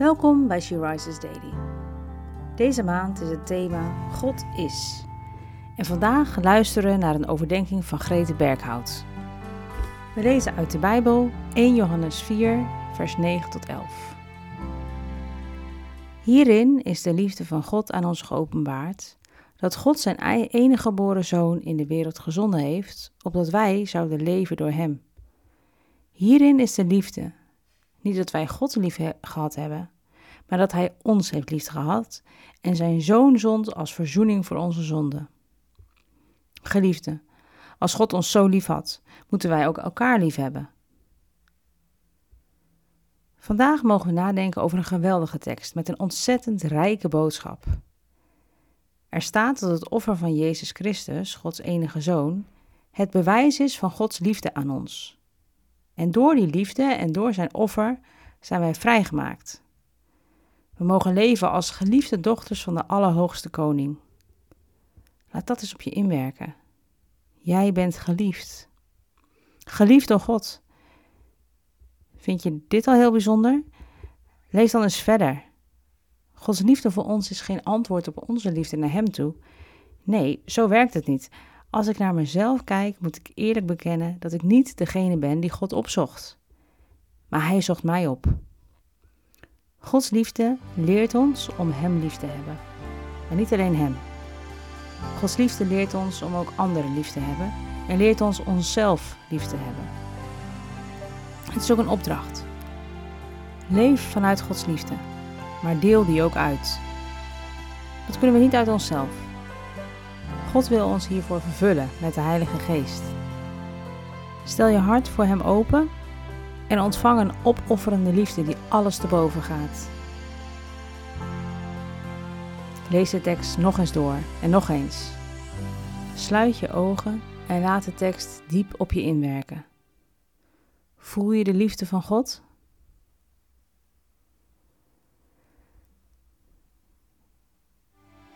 Welkom bij She Rises Daily. Deze maand is het thema God is. En vandaag luisteren naar een overdenking van Grete Berghout. We lezen uit de Bijbel 1 Johannes 4, vers 9 tot 11. Hierin is de liefde van God aan ons geopenbaard, dat God zijn enige geboren zoon in de wereld gezonden heeft, opdat wij zouden leven door hem. Hierin is de liefde, niet dat wij God lief gehad hebben, maar dat Hij ons heeft lief gehad en zijn Zoon zond als verzoening voor onze zonden. Geliefde, als God ons zo lief had, moeten wij ook elkaar lief hebben. Vandaag mogen we nadenken over een geweldige tekst met een ontzettend rijke boodschap. Er staat dat het offer van Jezus Christus, Gods enige Zoon, het bewijs is van Gods liefde aan ons. En door die liefde en door zijn offer zijn wij vrijgemaakt. We mogen leven als geliefde dochters van de Allerhoogste Koning. Laat dat eens op je inwerken. Jij bent geliefd. Geliefd door God. Vind je dit al heel bijzonder? Lees dan eens verder. Gods liefde voor ons is geen antwoord op onze liefde naar Hem toe. Nee, zo werkt het niet. Als ik naar mezelf kijk, moet ik eerlijk bekennen dat ik niet degene ben die God opzocht. Maar Hij zocht mij op. Gods liefde leert ons om Hem lief te hebben. Maar niet alleen Hem. Gods liefde leert ons om ook anderen lief te hebben en leert ons onszelf lief te hebben. Het is ook een opdracht. Leef vanuit Gods liefde, maar deel die ook uit. Dat kunnen we niet uit onszelf. God wil ons hiervoor vervullen met de Heilige Geest. Stel je hart voor Hem open en ontvang een opofferende liefde die alles te boven gaat. Lees de tekst nog eens door en nog eens. Sluit je ogen en laat de tekst diep op je inwerken. Voel je de liefde van God?